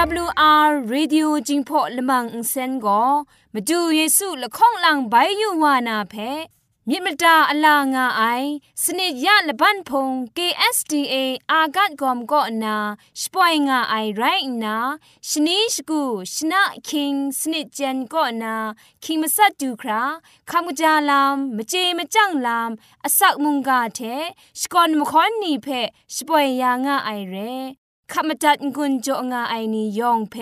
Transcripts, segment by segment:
AWR Radio จิงพอลมังอินเซนก็มาดูเยซูละข้องหลังใบยูวานาเพมิมตาอลางาไอสนิยะละบันพง KSTA อากัดกอมก็นาสปอยงาไอไรนาชนิชกูชนะคิงสนิจันก็นาคิงมัสัดดูคราคำกจาลามมเจมจังลามอสักมุงกาเทสกอนมคอนนีเพสปอยยางาไอเร ขมจัดกุญจงาไอนียองเพ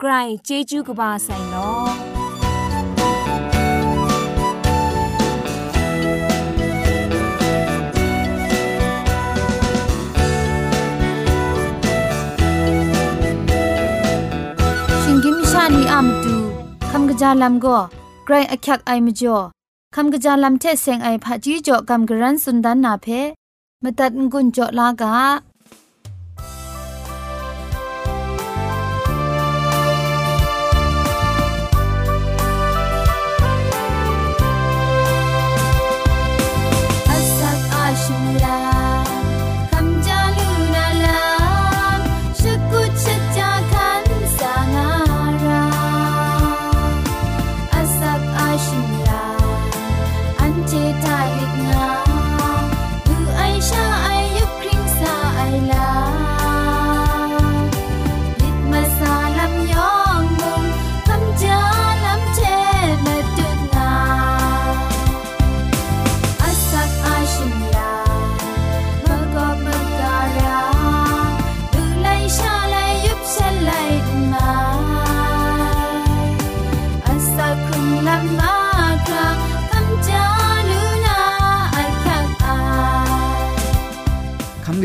ไกรเจจูกบาไซโนชิงกิมชานีอามตูคำกระจาลัมก็ไกรอักยักไอมจ่อคำกระจาลัมเทเซงไอผาจีจ่อคำกระรันสุนดันนาเพมตัดกุญจ่อลากา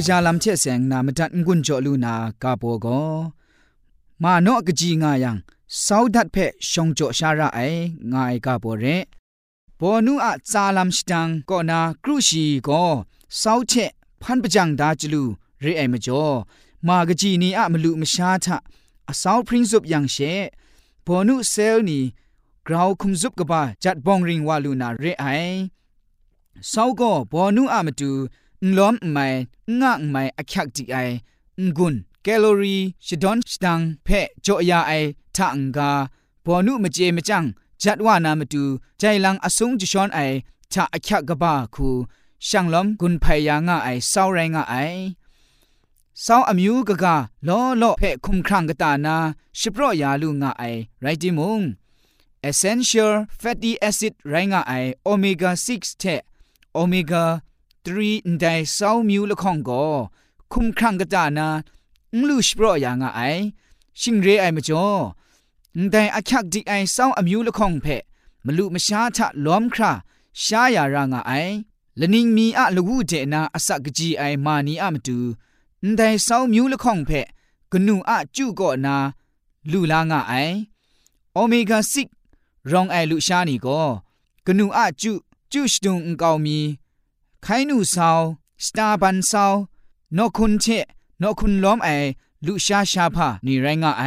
จาลัมเชเสงนามตัดงุนจอลูนากาโปโกมาโนกจีงายังสาวดัดเพชงโจชาระไองายกาโปเรบอนูอะซาลัมสตังก็นากรุชีก็สาวเชพันปจังดาจลูเรไอมจ่อมากจีนีอะมลุมชาทะอสาวพริ้งซุบยังเชบอนูเซลนีกราวคุมซุบกบา นล้อมไม่งะไม่อคักจีไองุนแคลอรี่ชดอนสตังเพะจอยาไอทังกาบอนุมเจมจังจัดว่านามาดูใจลังอสงจิชอนไอทะอคักกบ้าคูช่างล้อมกุนพยางะไอเศร้าแรงไอสาวอมิวกะกาล้อล้อเพะคุมครังกตานาชิปรอยาลูงะไอไรจิมุง essential fatty acid ไรงะไอ omega 6เท omega ตรีนไดซาวมิวละข้องก็คุมครังกะจานาลูชโปรยางไอชิงเรไอมจ่อนไดอคักดิไอซาวอมิวละข้องเพมลุมชาทะล้อมคราชายารางไอละนิงมีอะละวูเจนาอสักจีไอมานีอะมตูนไดซาวมิวละข้องเพกนูอะจุก็นาลูลางไอโอเมก้า6รองไอลุชานีก็กนูอะจุจุชดุงงกาวมี ไคนูซาวสตาบันซาวนอคุนเชนอคุนล้อมไอลุชาชาพานี่ไรงะไอ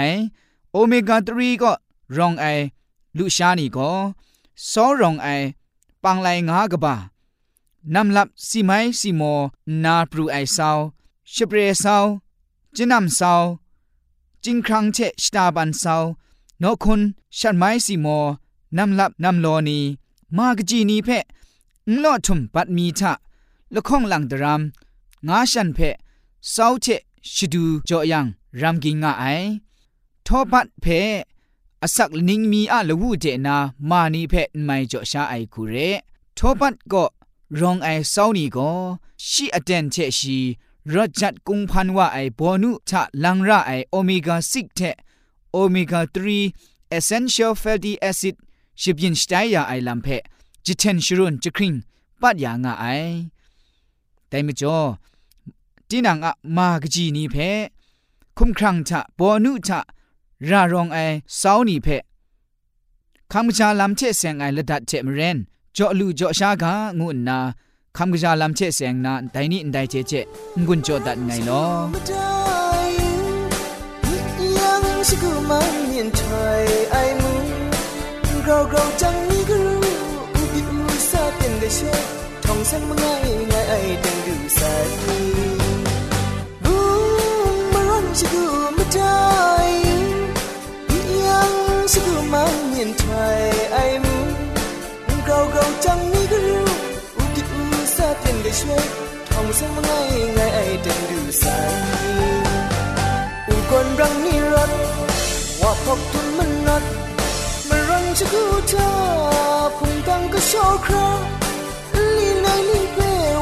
โอเมก้า3ก็รองไอลุชานี่ก็ซอรองไอปังไลงากะบานำลับสีไมสีโมนาปรูไอซาวชเปรซาวจินำซาวจิงครังเชสตาบันซาวนอคุนชัดไมสีโมนำลับนำโลนีมากจีนีเพะนลอทุมปัดมีทะ ละข้องหลังดรามงาชันเพเศร้าเชชิดูจอยังรำกิงงาไอทอปัดเพอสักนิงมีอะละวูเจนามานีเพไม่จอชาไอคูเรทอปัดก็รองไอเศร้านี่ก็ชีอเดนเชชีรจัดกุงพันว่าไอบอนุทะลังระไอโอเมก้า6เทโอเมก้า3 essential fatty acid ชิบยินสไตยาไอลัมเพจิเทนชรุนจิคริงปัดยางไอ แต่ไม่จอจีนังอะมากจีนีเพคุมครังทะปอนุทะรารองไอสาวนี่เพคำกจาลำเชเสงไอละดัดเจมเรนจ่อลูจ่อชากางุนนาคำกจาลำเชเสงนาไดนี่ไดเจเจงุนจ่อดัดไงลอยังสกุมันเมียนไทยไอมึงเราเราจังมีกรู้อุบิอุซาเป็นได้ช่วยท่องสังมังไงไงไอดังดูใสบูมารันสกุมาได้สกุมันเมียนไทยไอมูเราเราจังนี่ก็รู้อุกิอุซาเป็นได้ช่วยท่องสังมังไง ai đang đủ sai Bung malon chigu matai Yang chigu mang nhìn thai ai mu Gao gao chẳng ni gru U kip u sa tiền gây shuai Thong sang mang ai ngay ai đang đủ đi U con răng ni rot Wa pok tun man not Mà răng chigu ta Phùng tăng cái show crowd Lý này lý quê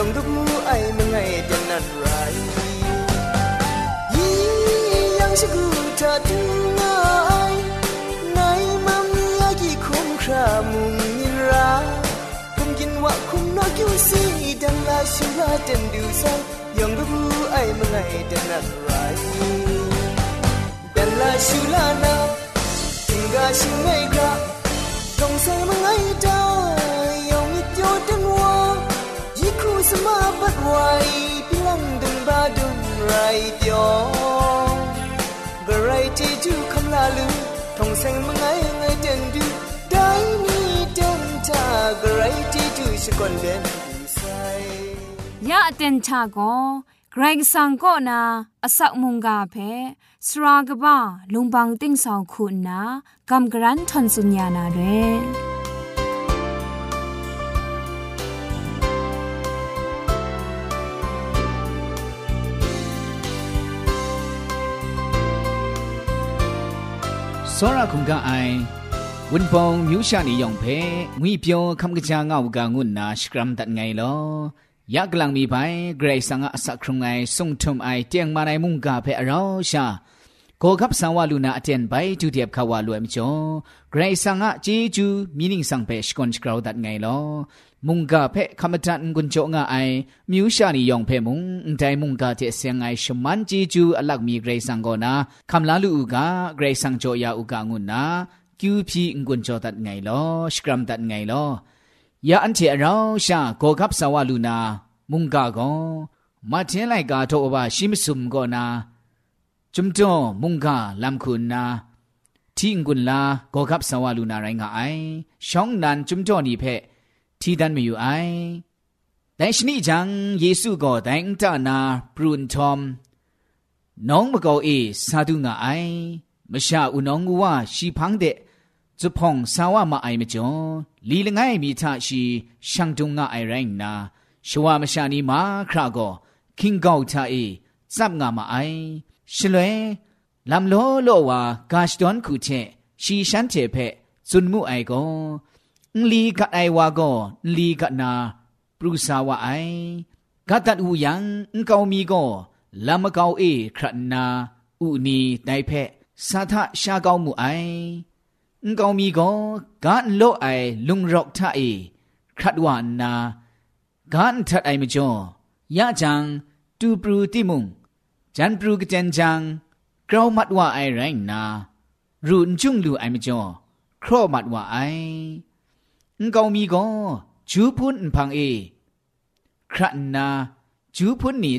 영등구 아이 멍아이 댄난 라이 이 양식구 다 등나이 나이 맘 이야기 콩크라 뭉니라 금긴 와 콩나교 시 당나 신라 댄두산 영등구 아이 멍아이 댄난 라이 댄라 슈라나 등가 싱웨이가 동생 멍아이 다 สมาบัดไวพิลังดังบาดุงไรเดียวกระไรที่จูคำลาลูทองแสงมังไงไงเดนดูยะเต็นชาโกเกรงสังก็นาอสักมุงกาเพสรากบ้าลุงบังติ้งสองคุณนากำกรันทนสุญญานาเร စောရခုန်ကအိုင်ဝန်ပုံမြူရှာနေယောင်ဖဲငွေပြောခမ်ကကြာငေါကငုနာစကရမ်တတ်ငိုင်လောယက်ကလန်မီပိုင်ဂရိတ်ဆန်ကအစခရုံငိုင်ဆုံထုံအိုင်တຽງမနိုင်မုန်ကဖဲအရောရှာ กาเพอเราชาโกกับสังวาลูนาอเทนไปจูเดียบขาวาลวยมจ่อเกรซังอาจีจูมีนิงสังเพชกอนสกราวดัดไงลอมุงกาเพคำจันกุนโจงาไอมิวชานิยองเพมุงใจมุงกาเจเสียงไอชมันจีจูอลักมีเกรซังโกนาคำลาลูอุกาเกรซังโจยาอุกางุนนากิวพีงกุนโจุดเจาะมุ่งกาก็มาเทนไลกาโตอมุงกาลำคุณนาที่งกุนลาโกกับสาวาลูนาไรงาไอช่องนันจุมโตนี่เพที่ดันไม่อยู่ไอแต่ชนิจังเยซูก็แต่งตานาปรุนทอมน้องมะกอเอสาดุงาไอมชาอุนองว่าชีพังเดจุพองสาวมาไอมจ่อลีละไงมีทาชีช่างตุงงาไอแรงนาชวามชานีมาคราก็คิงเกาทาเอซับงามาไอ ရှလွဲလမ်လောလောဝါဂါရှဒွန်ခုချက်ရှီရှန်တေဖဲဇွန်မှုအိုင်ကောလီကအိုင်ဝါကောလီကနာပရုစာဝအိုင်ဂတ်တတ်ဟူယံအန်ကောမီကောလမ်မကောအေခရနာဥနီတိုင်ဖဲသာသရှာကောင်းမှုအိုင်အန်ကောမီကောဂန်လောအိုင်လုံရောက်ထအေခတ်ဝနာဂန်ထတ်အိုင်မကျော်ရကြံတူပရူတိမုံ จันปรูกเจนจังกรามัดว่าไอแรงนารูนจุงลูไอมจ่อครอมัดว่าไอนกามีก็จูพุ่นพังเอ ครันนาจูพุ่นนี่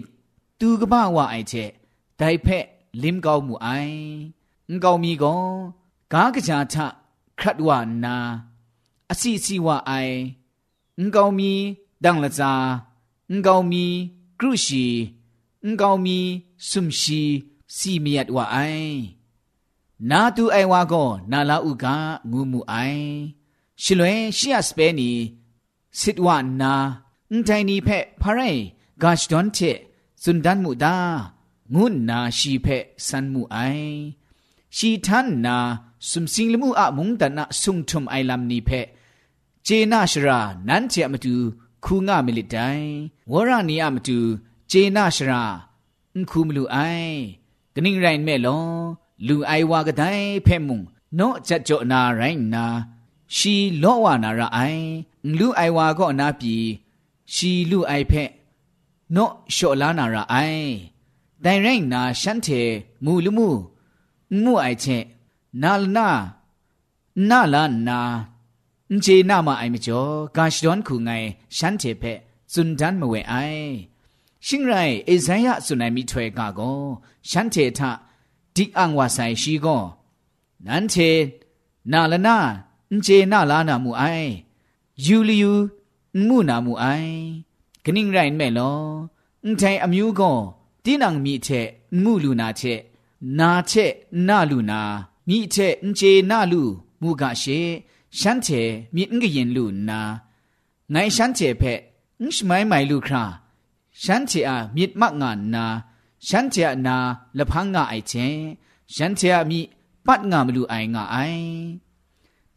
ตูกบ้าว่าไอเจไดเพะลิมเกาหมูไอนกามีก็กากระจาทะครัดว่านาอาสิสิว่าไอนกามีดังละจานกามีกรุชี န်ကောင်မီဆုံရှိစီမီယတ်ဝအိုင်နာတူအိုင်ဝါကောနာလာဥကငူမှုအိုင်ရှင်လွဲရှီယစပဲနီစစ်ဝနာအန်တိုင်းနီဖက်ဖရိုင်ဂါရှ်ဒွန်တေဇွန်ဒန်မူဒါငုနာရှိဖက်ဆန်မှုအိုင်ရှိထန်နာစုံစင်းလမှုအမုန်တနာဆုံထုံအိုင်လမ်နီဖက်ဂျေနာရှရာနန်ချေမတူခုငါမီလီတိုင်ဝရနီယမတူ คูงามิลิไดวรานีอะมาดูเจนาชราอุคูมลูไอกนิ่งไรแม่ลอလူအိုင်ဝါကတိုင်ဖဲ့မှုနော့ချက်ကြောနာရိုင်းနာရှီလောဝနာရအိုင်လူအိုင်ဝါကောနာပြီရှီလူအိုင်ဖဲ့နော့ရှော့လာနာရအိုင်တိုင်ရိုင်းနာရှန်တေမူလူမှုမှုအိုင်ချက်နာလနာနာလာနာအင်ဂျေနာမအိုင်မကျော်ဂါရှ်ဒွန်ခုငိုင်ရှန်တေဖဲ့ဇွန်ဒန်မဝဲအိုင် 新来一三呀，是来米推嘎个，想铁他第安哇塞西个，南铁哪了哪，唔接哪啦那木爱，有理有木那木爱，肯定然没咯，唔睇阿苗个，第能米铁木路那铁，那铁那路那米铁唔接那路木噶些，想铁米唔个人路那，爱想铁撇，唔是买买路卡。 เทนาลูนามีเทเจนาลูมูกะเชฉันเทมีอุ้งยินลูนาไงฉันเทเพอุ้งสมัยใหม่ลูคราฉันเทอะมีมักงานนาฉันเจนาละพังงาไอเจฉันเจมีปัดงามลูไองาไอ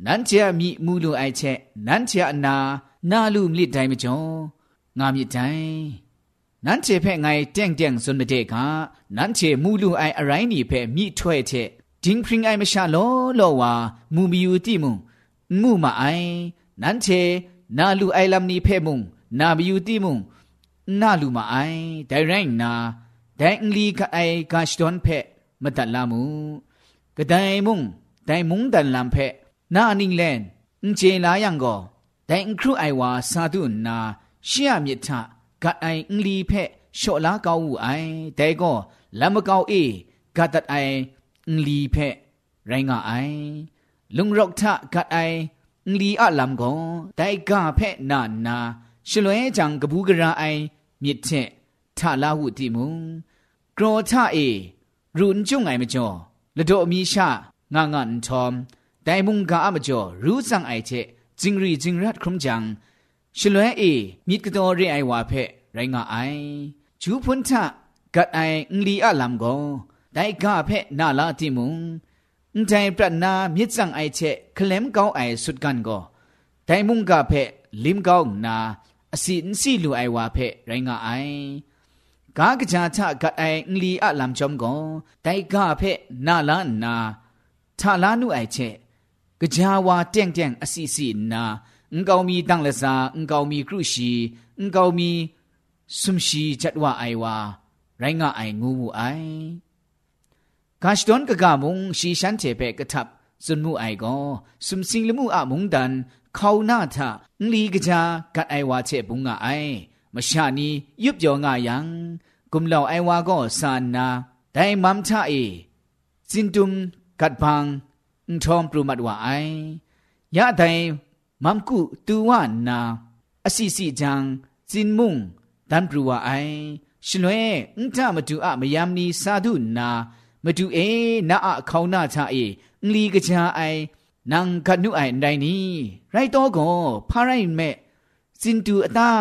นั้นเจมีมูลูไอเจนั้นเจนานาลูมลิดไดมจงามีไดนั้นเจเพ่ไงเตียงเตียงสุนเดกานั้นเจมูลูไออะไรนี่เพ่มีถ้วยเจจิงพริงไอมชาโลโลวามูมีอยู่ที่มุงมูมาไอนั้นเจนาลูไอลำนี้เพ่มุงนาบิอยู่ที่มุง นาลูมาไอแต่แรงนาแต่อังลีกไอกาชดอนเพมตัดลามูกระไดมุงแต่มุงดันลำเพนานิงแลนอุเจลายังก็แต่อังครูไอวาซาดุนนาเชียมิทะกะไออังลีเพโชลาเกาไอแต่ก็ลำมเกาเอกะตัดไออังลีเพไรงาไอลุงรอกทะกะไออังลีอะลำก็แต่กาเพนานาชลวยจังกบูกระไอ มิเททาลาหุติมุงกรอทาเอรุนจุงไงมจ่อละโดมีชางางานทอมแต่มุงกาอมจ่อรู้สังไอเจจิงรีจิงรัดครุมจังชลวยเอมิดกตอเรไอวาเพไรงาไอจูพุนทะกัดไออุลีอะลัมโกแต่กาเพนาลาติมุงแต่ปรนามิดสังไอเจเคลมเกาไอสุดกันโกแต่มุงกา အစီအစီလူအိုင်ဝါဖဲရိုင်းကအိုင်ကာကကြာချကအိုင်လီအလမ်ချုံကောတိုက်ကဖဲနာလာနာထလာနုအိုင်ချဲကကြာဝါတန့်တန့်အစီစီနာအင်ကောင်မီတန့်လစာအင်ကောင်မီကရုရှိအင်ကောင်မီဆွမ်ရှိချတ်ဝအိုင်ဝါရိုင်းကအိုင်ငူးမှုအိုင်ကာရှ်ဒွန်ကကမုံရှီရှန်ချေဖဲကထပ်စွန်မှုအိုင်ကောဆွမ်စင်းလမှုအမုံဒန် ခေါနာထလီကကြကတ်အိုင်ဝါချက်ဘူးငါအိုင်မရှာနီရွတ်ပြောငါယံဂုမလောင်အိုင်ဝါကောဆာနာဒိုင်မမ်ချအေဇင်တုံကတ်ဘန်းထ ோம் ပရမတ်ဝါအိုင်ယဒိုင်မမ်ကုတူဝနာအစီစီဂျန်ဇင်မုံဒန်ပရဝါအိုင်ရှင်လွဲအန်ထမတူအမယမ်နီစာဓုနာမတူအေနာအခေါနာချအေလီကကြအိုင် นตุมกัดพังอุทอมปรุมัดว่าไอยะแต่มัมกุตูวานาอสิสิจังจินมุงดันปรุว่าไอชลวยอุทามาดูอะมยามนีสาธุนามาดูเอนาอะเขานาชาเอลีกจาไอนังกัดนุไอไดนี้ไรโตก็พาไรแม่จินตูอตา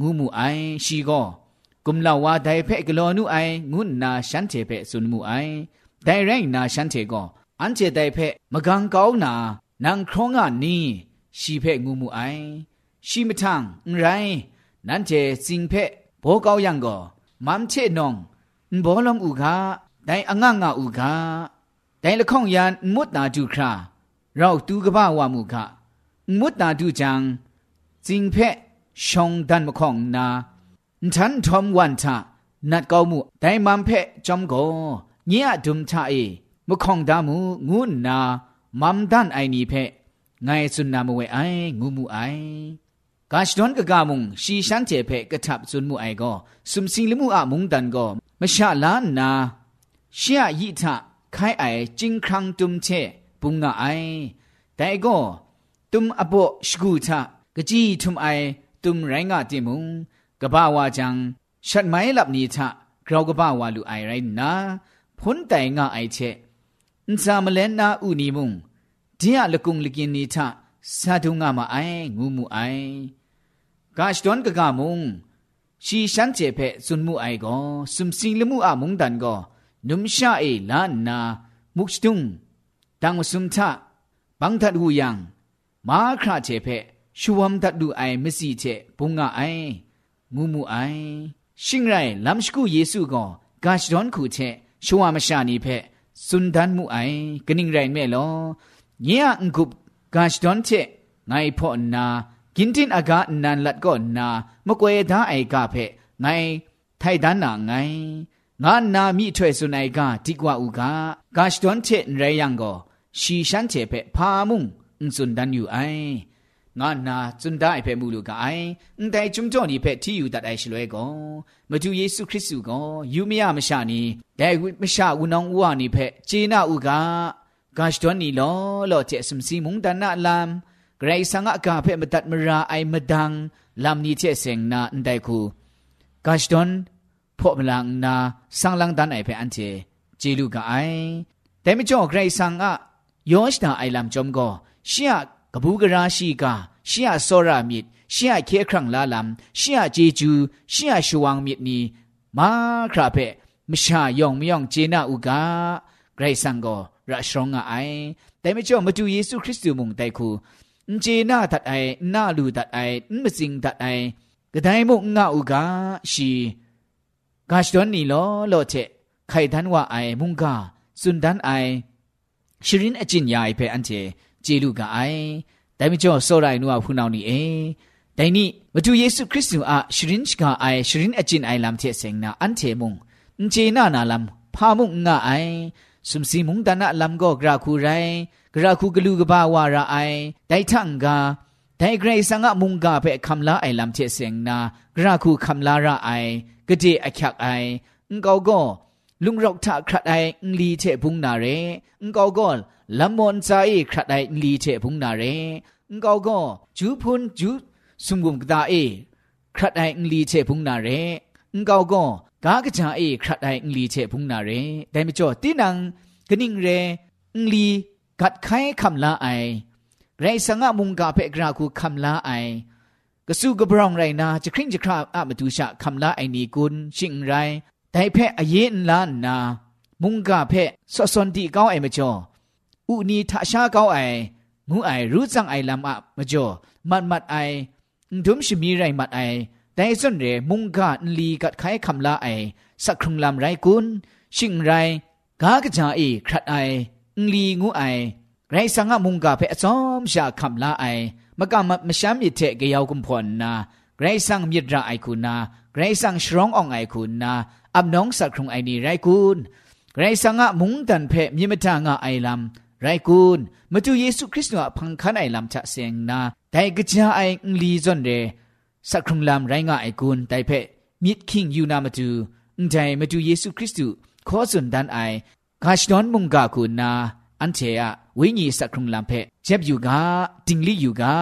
งูมูไอชีก็กุมลาวาไดเพ่กลอนุไองุนนาฉันเทเพ่สุนมูไอไดแรงนาฉันเทก็อันเจไดเพ่มกังเกานานังครองอ่ะนี่ชีเพ่งูมูไอชีมทังไรนั่นเจสิงเพ่โบเกายังก็มัมเชนองบอลมอุกาไดอ่างงาอุกาไ 绕杜个巴瓦木卡，木打杜江，金佩熊丹木空那，陈同万茶，那高木戴满佩中国，你也 dum 茶诶，木空达木我那，满丹爱你佩，爱孙那木为爱我木爱。ကာရှဒွန်ကကမုံရှီရှန်ကျေဖဲကထပ်ဇွန်မူအိုင်ကိုစုံစီလမှုအမုံတန်ကိုမရှာလာနာရှီယီထခိုင်အိုင်ဂျင်းခန်းတုံချေ พ่ไงสุนนามเวไองูมูไอกาชดอนามุงะไอแต่ก็ตุมอโบชกูทะกะจีทุมไอตุมไรงาติมุงกะบาวาจังชัดไม้ลับนี้ทะกรากะบาวาลูไอไรนาพ้นแต่งาไอเชอินซามเลนนาอุนีมุงเดียละกุงลิกินนี้ทะซาดุงามาไองูมูไอกาชดอนกะกามุงชีฉันเจเพซุนมูไอก็สุมสิงลมูอะมุงดันก็นุมชาเอลานามุกชตุง ดังสุมทะบังทัดหูยังมาคราเจเพชูวัมทัดดูไอมสีเจปุงงะไองูมูไอ ชิงไรลำสกุเยซูก็กาชดอนคูเชชัวมชานีเพสุนดันมูไอกนิ่งไรเมลอเนียงกุบกาชดอนเชไงพ่อนากินตินอากาศนันลัดก็นามกวยดาไอกาเพไงไทยดานนาไง ငါနာမိထွေဆုနိုင်ကတိကွာဥကဂါရှ်တွန်ချေရေယံကိုရှီရှန်ချေဖေဖာမုံအွန်စွန်ဒန်ယူအိုင်ငါနာစွန်ဒိုင်ဖေမူလူကအိုင်အန်တိုင်ဂျုံတော်ဒီဖေတီယူတတ်အိုင်ရှလွဲကောမတူယေရှုခရစ်စုကောယူမရမရှာနီဒဲမရှာဦးနောင်ဦးဝနီဖေဂျေနာဥကဂါရှ်တွန်နီလောလောချေစမ်စီမုံဒနာလမ်ဂရိတ်ဆန်ကအကဖေမတတ်မရာအိုင်မဒန်လမ်နီချေစ ेंग နာအန်တိုင်ခုဂါရှ်တွန် ဖော့မလန်နာဆန်လန်ဒန်အိုင်ဖဲအန်တီဂျေလူကအိုင်တဲမကျော်ဂရိတ်ဆန်ကယောရှ်တာအိုင်လမ်ဂျုံကိုရှီယာကဘူးကရာရှိကရှီယာဆောရာမြစ်ရှီယာခေခရန်လာလမ်ရှီယာဂျေဂျူရှီယာရှူဝမ်မြစ်နီမာခရာဖဲမရှာယောင်မယောင်ဂျေနာဥကဂရိတ်ဆန်ကိုရရှောင်းကအိုင်တဲမကျော်မတူယေရှုခရစ်သူမုန်တိုက်ခုဂျေနာတတ်အိုင်နာလူတတ်အိုင်မစင်တတ်အိုင်ကဒိုင်မုန်ငါဥကရှီ กาไกรสังก็ระชรงไอแต่ไม่จ่อมาดูเยซูคริสต์มุงไตคูเจนาตัดไอนาลูตัดไอมสิงตัดไอกระไดมุงงาอุกาชีกาชดอนนี่ลอโลเจไข่ทันว่าไอมุงกาสุนดันไอชรินอจินยาไอเพอันเจเจลูกไอแต่ไม่จ่อโซไรนัวพูนาวนี่เอแต่นี่มาดูเยซูคริสต์อะชรินชกาไอชรินอจินไอลำเทเสงนาอันเทมุงเจนานาลำพามุงงาไอสุมสีมุงตานะลำก็กราคูไรกราคูกลูกบาวาราไอได้ทั้งกา แต่เกรสังะมุงกาเปคำลาไอลำเทเสงนากราคูคำลาราไอกะเจอคักไองกอก็ลุงรอกทะครัดไอลีเทพุงนาเรงกอก็ลำมอนใจครัดไอลีเทพุงนาเรงกอก็จูพุนจูสุงกุมกตาเอครัดไอลีเทพุงนาเรงกอก็กากะจาเอครัดไอลีเทพุงนาเรแต่ไม่จ่อตีนังกะนิงเรลีกัดไขคำลาไอ ไรสังะมุงกาเพกราคูคำลาไอกระสู้กระบรองไรนาจะคริ่งจะคราบอามาดูชะคำลาไอนีกุลชิงไรแต่เพอเย็นลานนา มุงกาเพสสนตีเก้าไอมาจออุนีทะชาเก้าไองูไอรู้จังไอลำอะมาจอมัดมัดไอดุมชมีไรมัดไอแต่ส่วนเรมุงกาลีกัดไขคำลาไอสักครุงลำไรกุลชิงไรกากระจาเอครัดไอลีงูไอ ไรสังะมุงกาเพอซอมชาคำลาไอมกามมชามยิเทกยาวกุมพรนาไรสังมิตรไอคุณนาไรสังชรองอองไอคุณนาอับน้องสักครุงไอนี่ไรคุณไรสังะมุงตันเพมิมทางะไอลำไรคุณมาดูเยซูคริสต์ว่าพังคันไอลำชะเสียงนาแต่กระจาไอลีจนเรสักครุงลำไรงะไอคุณแต่เพมิดคิงยูนามาดูใจมาดูเยซูคริสต์ขอสุนดันไอกาชดอนมุงกาคุณนา อันเชอะวิญญสักครุงลำเพเจ็บอยู่กาติงลีอยู่กา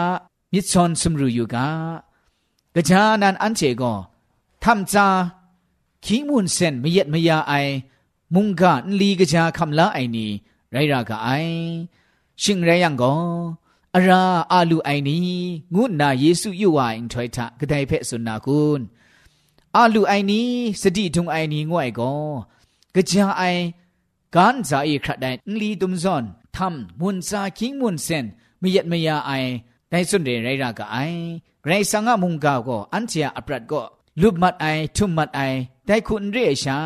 มิดซอนสมรูอยู่กากระจานันอันเชก็ทำจาขีมุนเซนไม่เย็ดไม่ยาไอ มุงกาลีกระจาคำละไอนี่ไรรากาไอ ชิงไรยังก็อาราอาลูไอนี้งุนนาเยซูยู่ว่าอินทอยทะกระไดเพสุนาคุณอาลูไอนี้สติทุงไอนี้ง่วยก็กระจาไอ การจะอีคราได้ลีตุมซอนทำมุนซาคิงมุนเซนไม่ยัดไม่ยาไอได้สุนเดไรรากะไอไรสังะมุงกาก็อันเจียอปรัดก็ลุบมัดไอทุมมัดไอได้คุณเรียชา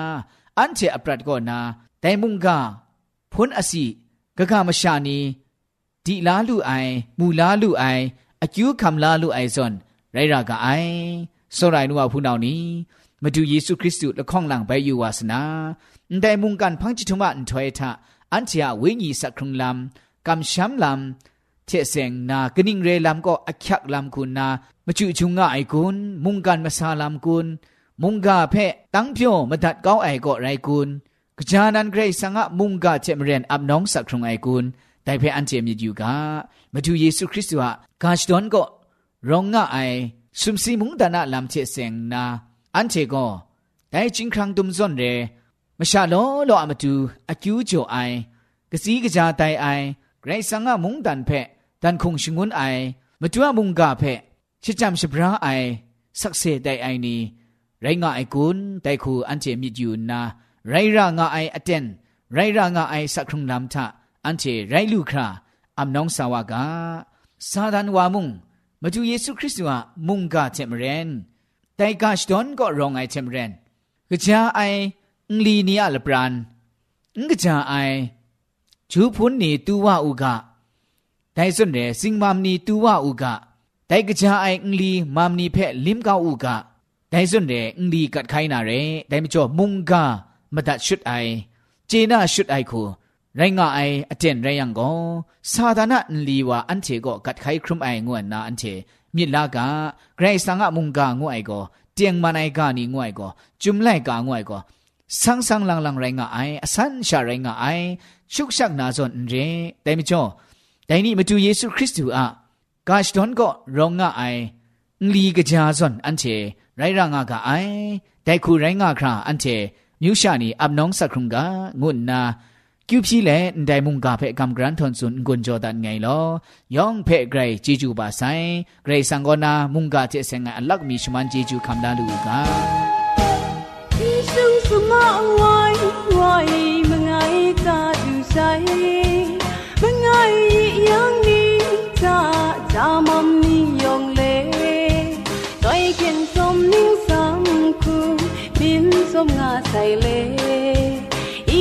อันเจียอปรัดก็นาได้มุงกาพุนอสีกะกามชานีดีลาลูไอมูลาลูไออคิวคำลาลูไอซอนไรรากะไอสไรนัวผู้นานี้ มาดูเยซูคริสต์ละข้องหลังไปอยู่วาสนาแต่มุงกันพังจิตุมาอันถอยทะอันเชียวิญญสักครุงลำกำช้ำลำเทเสงนากนิ่งเรลำก็อักยักลำคุณนามาจุจุงง่ายคุณมุงกันมาซาลำคุณมุงกาเพตั้งเพียวมาดัดเก้าไอก็ไรคุณกจานันเกรสังะมุงกาเจมเรียนอับน้องสักครุงไอคุณแต่เพอันเจมีอยู่กามาดูเยซูคริสต์ว่ากาชดอนก็ร้องง่ายสุมสีมุงดานะลำเทเสงนา อันเชก็แต่จิงครั้งดุมซอนเรมชาโลโลอามาตูอากิวโจไอกะสีกะจาไตไอไกรสังะมุงดันเพดันคงชงุนไอมาตัวมุงกาเพชิจำชบราไอสักเซไดไอนีไรงะไอกุนไดคูอันเจมิดยูนาไรรางะไออเตนไรรางาไอสักครุงลำทะอันเทไรลูคราอัมน้องสาวกาซาดานวามุงมาดูเยซูคริสต์ว่ามุงกาเทมเรน แต่กาชดอนก็รองไอเทมเรนกะจาไออุลีนียลปรานงกะจาไอจูพุนนีตูวาอุกะแต่ส่วนเรสิงมามนีตูวาอุกะแต่กะจาไออุลีมามนีเพลิมกาอุกะแต่ส่วนเรอุลีกัดไคนาเรแต่ไม่จ่อมุงกามาตัดชุดไอเจน่าชุดไอคูไรงาไออเจนไรยังก็ซาตานะลีวาอันเทก็กัดไขครุมไองวนนาอันเท မြစ်လာကဂရိတ်ဆန်ကမုန်ကငွိုင်ကိုတຽງမနိုင်ကနီငွိုင်ကိုဂျုံလိုက်ကငွိုင်ကိုဆန်းဆန်းလန်းလန်းရိုင်းကအိုင်အဆန်းရှာရိုင်းကအိုင်ချုပ်ရှက်နာဇွန်ရင်တိုင်မချောဒိုင်နီမတူယေရှုခရစ်သူအဂါရှ်ဒွန်ကိုရောငါအိုင်လီကကြာဇွန်အန်ချေရိုင်းရငါကအိုင်ဒိုင်ခုရိုင်းငါခရာအန်ချေမြူရှာနီအပ်နောင်းစခရုံကငုနာ กิวพี่แลไดมุงกาเพกัมกรันทอนซุนกุนจอดันไงลอยองเพไกรจีจูบาไซไกรสังกอนามุงกาเจเซงอัลลักมีชุมันจีจูคัมดาลูกาพี่ซุงสมาวายวายมงไงกาดูไซมงไงยังนี้จาจามัมนี้ยองเลต้อยเข็นสมนิ่งสามคูบินสมงาใส่เล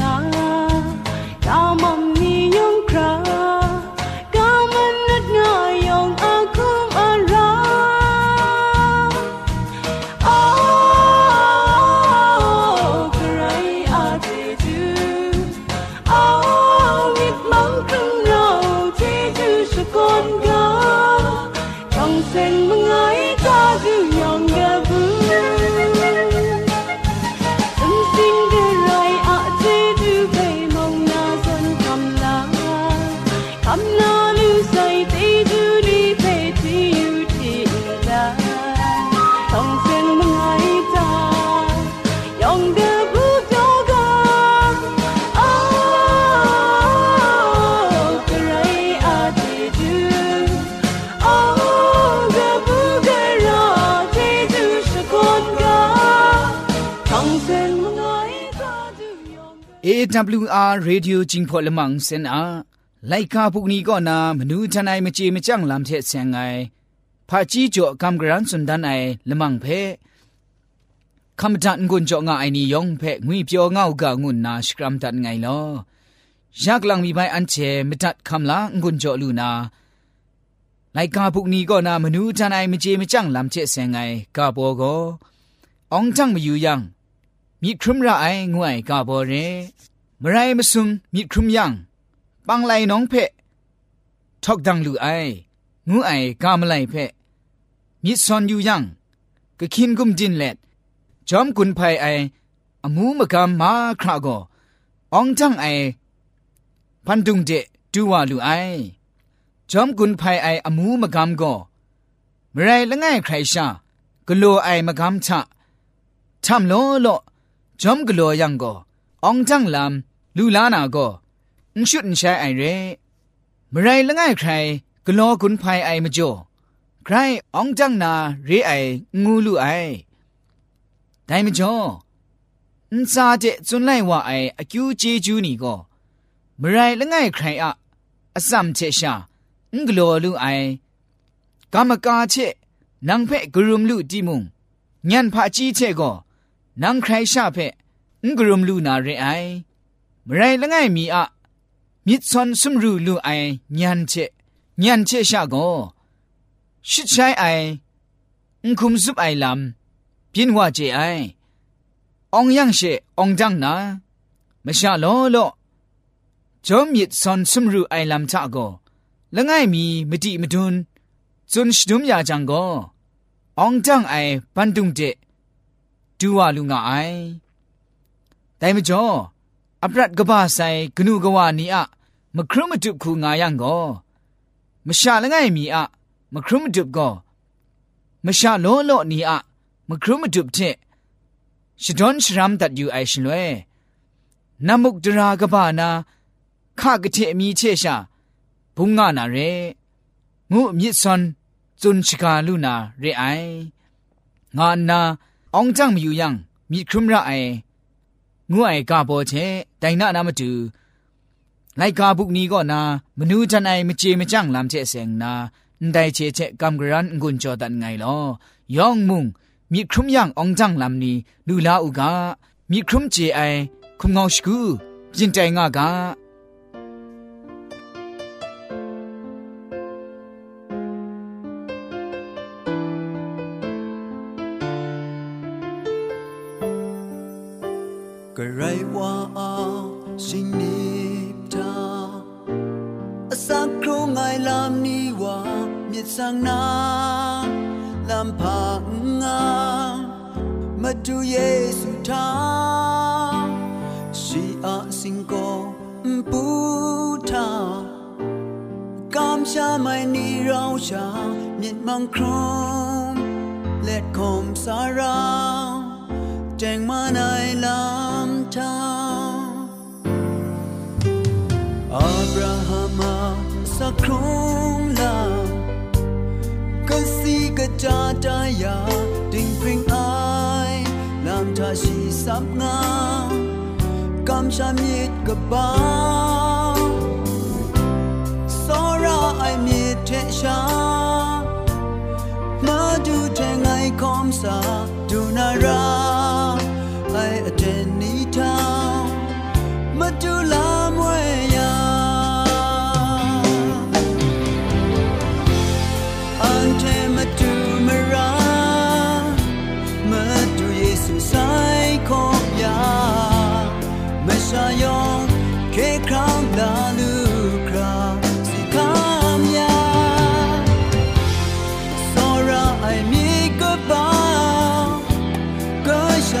啊。AWR Radio จิงพอลมังเซนอาไลกาพุกนี้ก็นามนูทนายมเจมจังลำเทเซงไงพาจีจ่อกำกรันสุนดันไอละมังเพคำจันกุนจ่องาไอนี่ยองเพงุยเปียวเงากางุนนาสกรัมตันไงลอยากลังมีใบอันเชมตัดคำละงุนจ่อลูนาไลกาพุกนี้ก็นามนูทนายมเจมจังลำเทเซงไงกาโบโกองจังมาอยู่ยังมีครุมระไองวยกาโบเร มไรมาซุงมีครุมยังปังไลน้องเพะทอกดังลูไองูไอกามไลเพะมีซอนอยู่ยังก็คินกุมดินเล็ดจอมกุนภัยไออมูมกามมาครากอองจังไอ พันดุงเจดูว่าลูไอจอมกุนภัยไออมูมกามโกมไรละง่ายใครชากลัวไอมกามชะทำโลโลจอมกลัวยังโกองจังลำ ลูลานาก็นชุดนใช้ไอเร่เมื่อไรละง่ายใครกลัวกุนภัยไอมาจ่อใครองจังนาเรไองูลูไอได้มาจ่อนซาเจจุนไลว่าไออคิวเจจูนี่ก็เมื่อไรละง่ายใครอะอสัมเชชางกลัวลูไอกามกาเชนังเพ่กรุมลูดีมุงญันพาจีเชก็ นางใครชาเพงกรุมลูนาเรไอ มไรละไงมีอะมิดซอนซุมรูลูไอญันเชญันเชชะโกชิดใช้ไออุ้งคุมซุปไอลำพินว่าเจไอองยังเชองจังนามชาโลโลจอมมิดซอนซุมรูไอลำชะโกละไงมีมติมดุนจุนชดุมยาจังโกองจังไอปันดุงเจดูว่าลุงไอแต่มจ่อ อัปรัดกบ้าใส่กนูกวานีอะมครุมจุบคูงายังโกมชาละไงมีอะมครุมจุบโกมชาโลโลนีอะมครุมจุบเทชดอนชรามตัดอยู่ไอชลวยนามุกดรากบ้านาข้ากเทมีเชชาพุงงานาเรงูมิดซอนจุนชกาลูนาเรไองานนาองจังมีอยู่ยังมีครุมระไอ ငွအိုင်ကပေါ်ချေတိုင်နာနာမတူလိုက်ကာပုနီကောနာမနူးချန်အိုင်မချေမကြန့်လမ်ချေဆင်နာန်တိုင်ချေချေကမ်ဂရန်ငွန်ချောတန်ငိုင်လောယောင်မုံမိခရုံယံအောင်ကြန့်လမ်နီလူလာဥကမိခရုံချေအိုင်ခုံငေါရှိကူပြင်တိုင်ငါက 主耶稣他，是阿信哥不他，感谢麦尼绕下灭茫空，let come 撒让，แจงมาในลำทางอับราฮัมาสักครุลาก็สีกระาตายา sapna Kam shamit gaba Sora ai mi te sha Ma du te ngai kom sa du na ra.